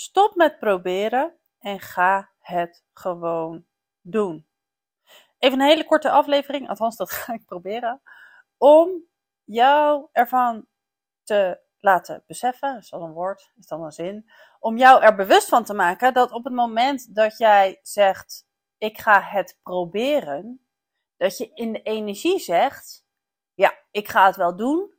Stop met proberen en ga het gewoon doen. Even een hele korte aflevering, althans dat ga ik proberen, om jou ervan te laten beseffen, is dat een woord, is dat een zin, om jou er bewust van te maken dat op het moment dat jij zegt, ik ga het proberen, dat je in de energie zegt, ja, ik ga het wel doen,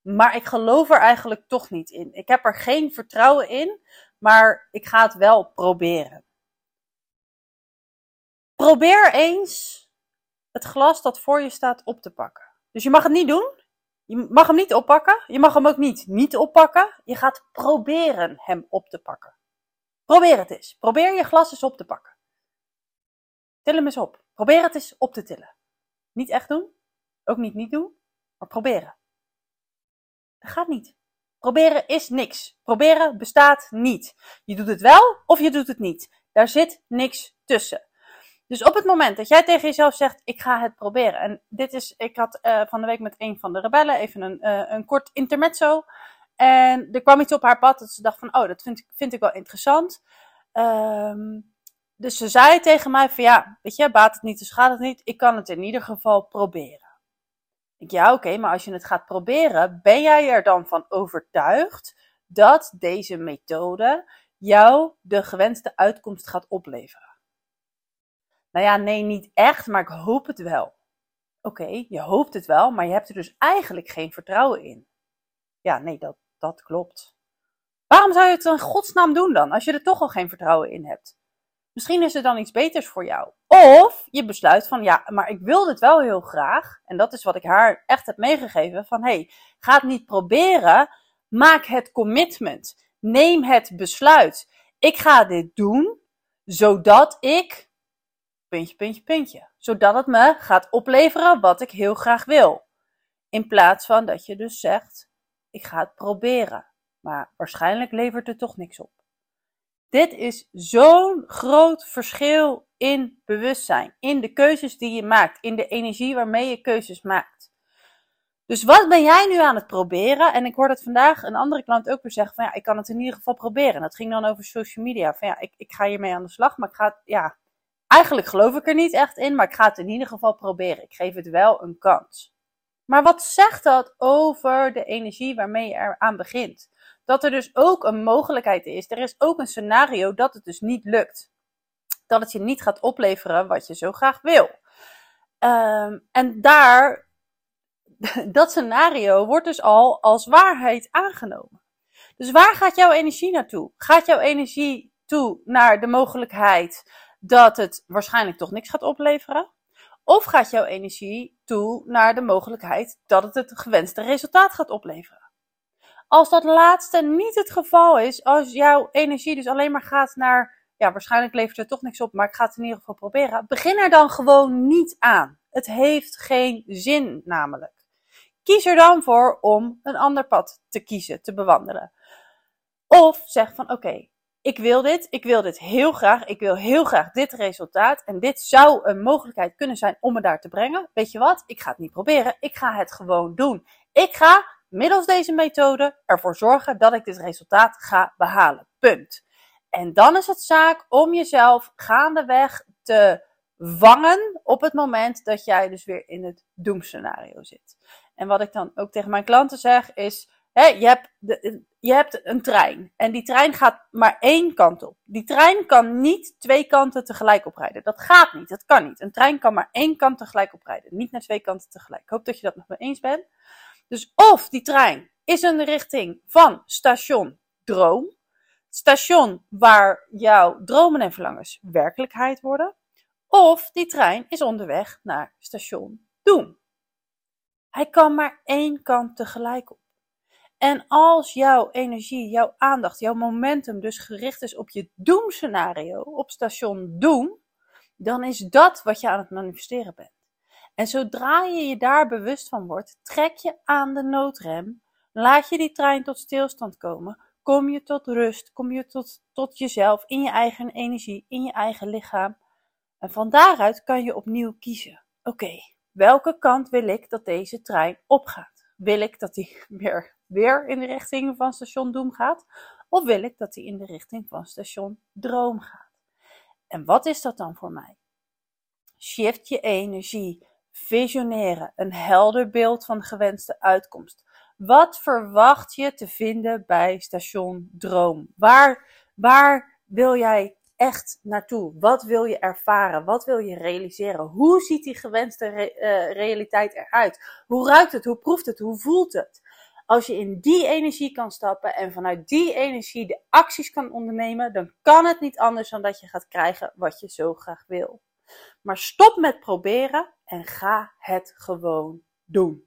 maar ik geloof er eigenlijk toch niet in. Ik heb er geen vertrouwen in, maar ik ga het wel proberen. Probeer eens het glas dat voor je staat op te pakken. Dus je mag het niet doen. Je mag hem niet oppakken. Je mag hem ook niet niet oppakken. Je gaat proberen hem op te pakken. Probeer het eens. Probeer je glas eens op te pakken. Til hem eens op. Probeer het eens op te tillen. Niet echt doen. Ook niet niet doen. Maar proberen. Dat gaat niet. Proberen is niks. Proberen bestaat niet. Je doet het wel of je doet het niet. Daar zit niks tussen. Dus op het moment dat jij tegen jezelf zegt, ik ga het proberen. En dit is, ik had uh, van de week met een van de rebellen even een, uh, een kort intermezzo. En er kwam iets op haar pad dat ze dacht van, oh, dat vind ik, vind ik wel interessant. Um, dus ze zei tegen mij van, ja, weet je, baat het niet, dus gaat het niet. Ik kan het in ieder geval proberen. Ik, ja, oké, maar als je het gaat proberen, ben jij er dan van overtuigd dat deze methode jou de gewenste uitkomst gaat opleveren? Nou ja, nee, niet echt, maar ik hoop het wel. Oké, je hoopt het wel, maar je hebt er dus eigenlijk geen vertrouwen in. Ja, nee, dat, dat klopt. Waarom zou je het in godsnaam doen dan, als je er toch al geen vertrouwen in hebt? Misschien is er dan iets beters voor jou. Of je besluit van, ja, maar ik wil dit wel heel graag. En dat is wat ik haar echt heb meegegeven. Van, hey, ga het niet proberen. Maak het commitment. Neem het besluit. Ik ga dit doen, zodat ik puntje, puntje, puntje. Zodat het me gaat opleveren wat ik heel graag wil. In plaats van dat je dus zegt, ik ga het proberen. Maar waarschijnlijk levert het toch niks op. Dit is zo'n groot verschil in bewustzijn, in de keuzes die je maakt, in de energie waarmee je keuzes maakt. Dus wat ben jij nu aan het proberen? En ik hoorde het vandaag een andere klant ook weer zeggen van ja, ik kan het in ieder geval proberen. En dat ging dan over social media. Van ja, ik, ik ga hiermee aan de slag, maar ik ga, ja, Eigenlijk geloof ik er niet echt in, maar ik ga het in ieder geval proberen. Ik geef het wel een kans. Maar wat zegt dat over de energie waarmee je eraan begint? Dat er dus ook een mogelijkheid is. Er is ook een scenario dat het dus niet lukt. Dat het je niet gaat opleveren wat je zo graag wil. Um, en daar, dat scenario wordt dus al als waarheid aangenomen. Dus waar gaat jouw energie naartoe? Gaat jouw energie toe naar de mogelijkheid dat het waarschijnlijk toch niks gaat opleveren? Of gaat jouw energie toe naar de mogelijkheid dat het het gewenste resultaat gaat opleveren? Als dat laatste niet het geval is, als jouw energie dus alleen maar gaat naar, ja, waarschijnlijk levert het toch niks op, maar ik ga het in ieder geval proberen, begin er dan gewoon niet aan. Het heeft geen zin namelijk. Kies er dan voor om een ander pad te kiezen, te bewandelen. Of zeg van oké, ik wil dit, ik wil dit heel graag, ik wil heel graag dit resultaat en dit zou een mogelijkheid kunnen zijn om me daar te brengen. Weet je wat? Ik ga het niet proberen, ik ga het gewoon doen. Ik ga middels deze methode ervoor zorgen dat ik dit resultaat ga behalen. Punt. En dan is het zaak om jezelf gaandeweg te vangen op het moment dat jij dus weer in het doemscenario zit. En wat ik dan ook tegen mijn klanten zeg is, hè, je hebt de, je hebt een trein en die trein gaat maar één kant op. Die trein kan niet twee kanten tegelijk oprijden. Dat gaat niet, dat kan niet. Een trein kan maar één kant tegelijk oprijden, niet naar twee kanten tegelijk. Ik hoop dat je dat met me eens bent. Dus of die trein is in de richting van station Droom, station waar jouw dromen en verlangens werkelijkheid worden, of die trein is onderweg naar station Doem. Hij kan maar één kant tegelijk op. En als jouw energie, jouw aandacht, jouw momentum dus gericht is op je doemscenario, op station doem, dan is dat wat je aan het manifesteren bent. En zodra je je daar bewust van wordt, trek je aan de noodrem, laat je die trein tot stilstand komen, kom je tot rust, kom je tot, tot jezelf, in je eigen energie, in je eigen lichaam. En van daaruit kan je opnieuw kiezen. Oké, welke kant wil ik dat deze trein opgaat? Wil ik dat die weer weer in de richting van station Doem gaat? Of wil ik dat hij in de richting van station Droom gaat? En wat is dat dan voor mij? Shift je energie, visioneren, een helder beeld van de gewenste uitkomst. Wat verwacht je te vinden bij station Droom? Waar, waar wil jij echt naartoe? Wat wil je ervaren? Wat wil je realiseren? Hoe ziet die gewenste re uh, realiteit eruit? Hoe ruikt het? Hoe proeft het? Hoe voelt het? Als je in die energie kan stappen en vanuit die energie de acties kan ondernemen, dan kan het niet anders dan dat je gaat krijgen wat je zo graag wil. Maar stop met proberen en ga het gewoon doen.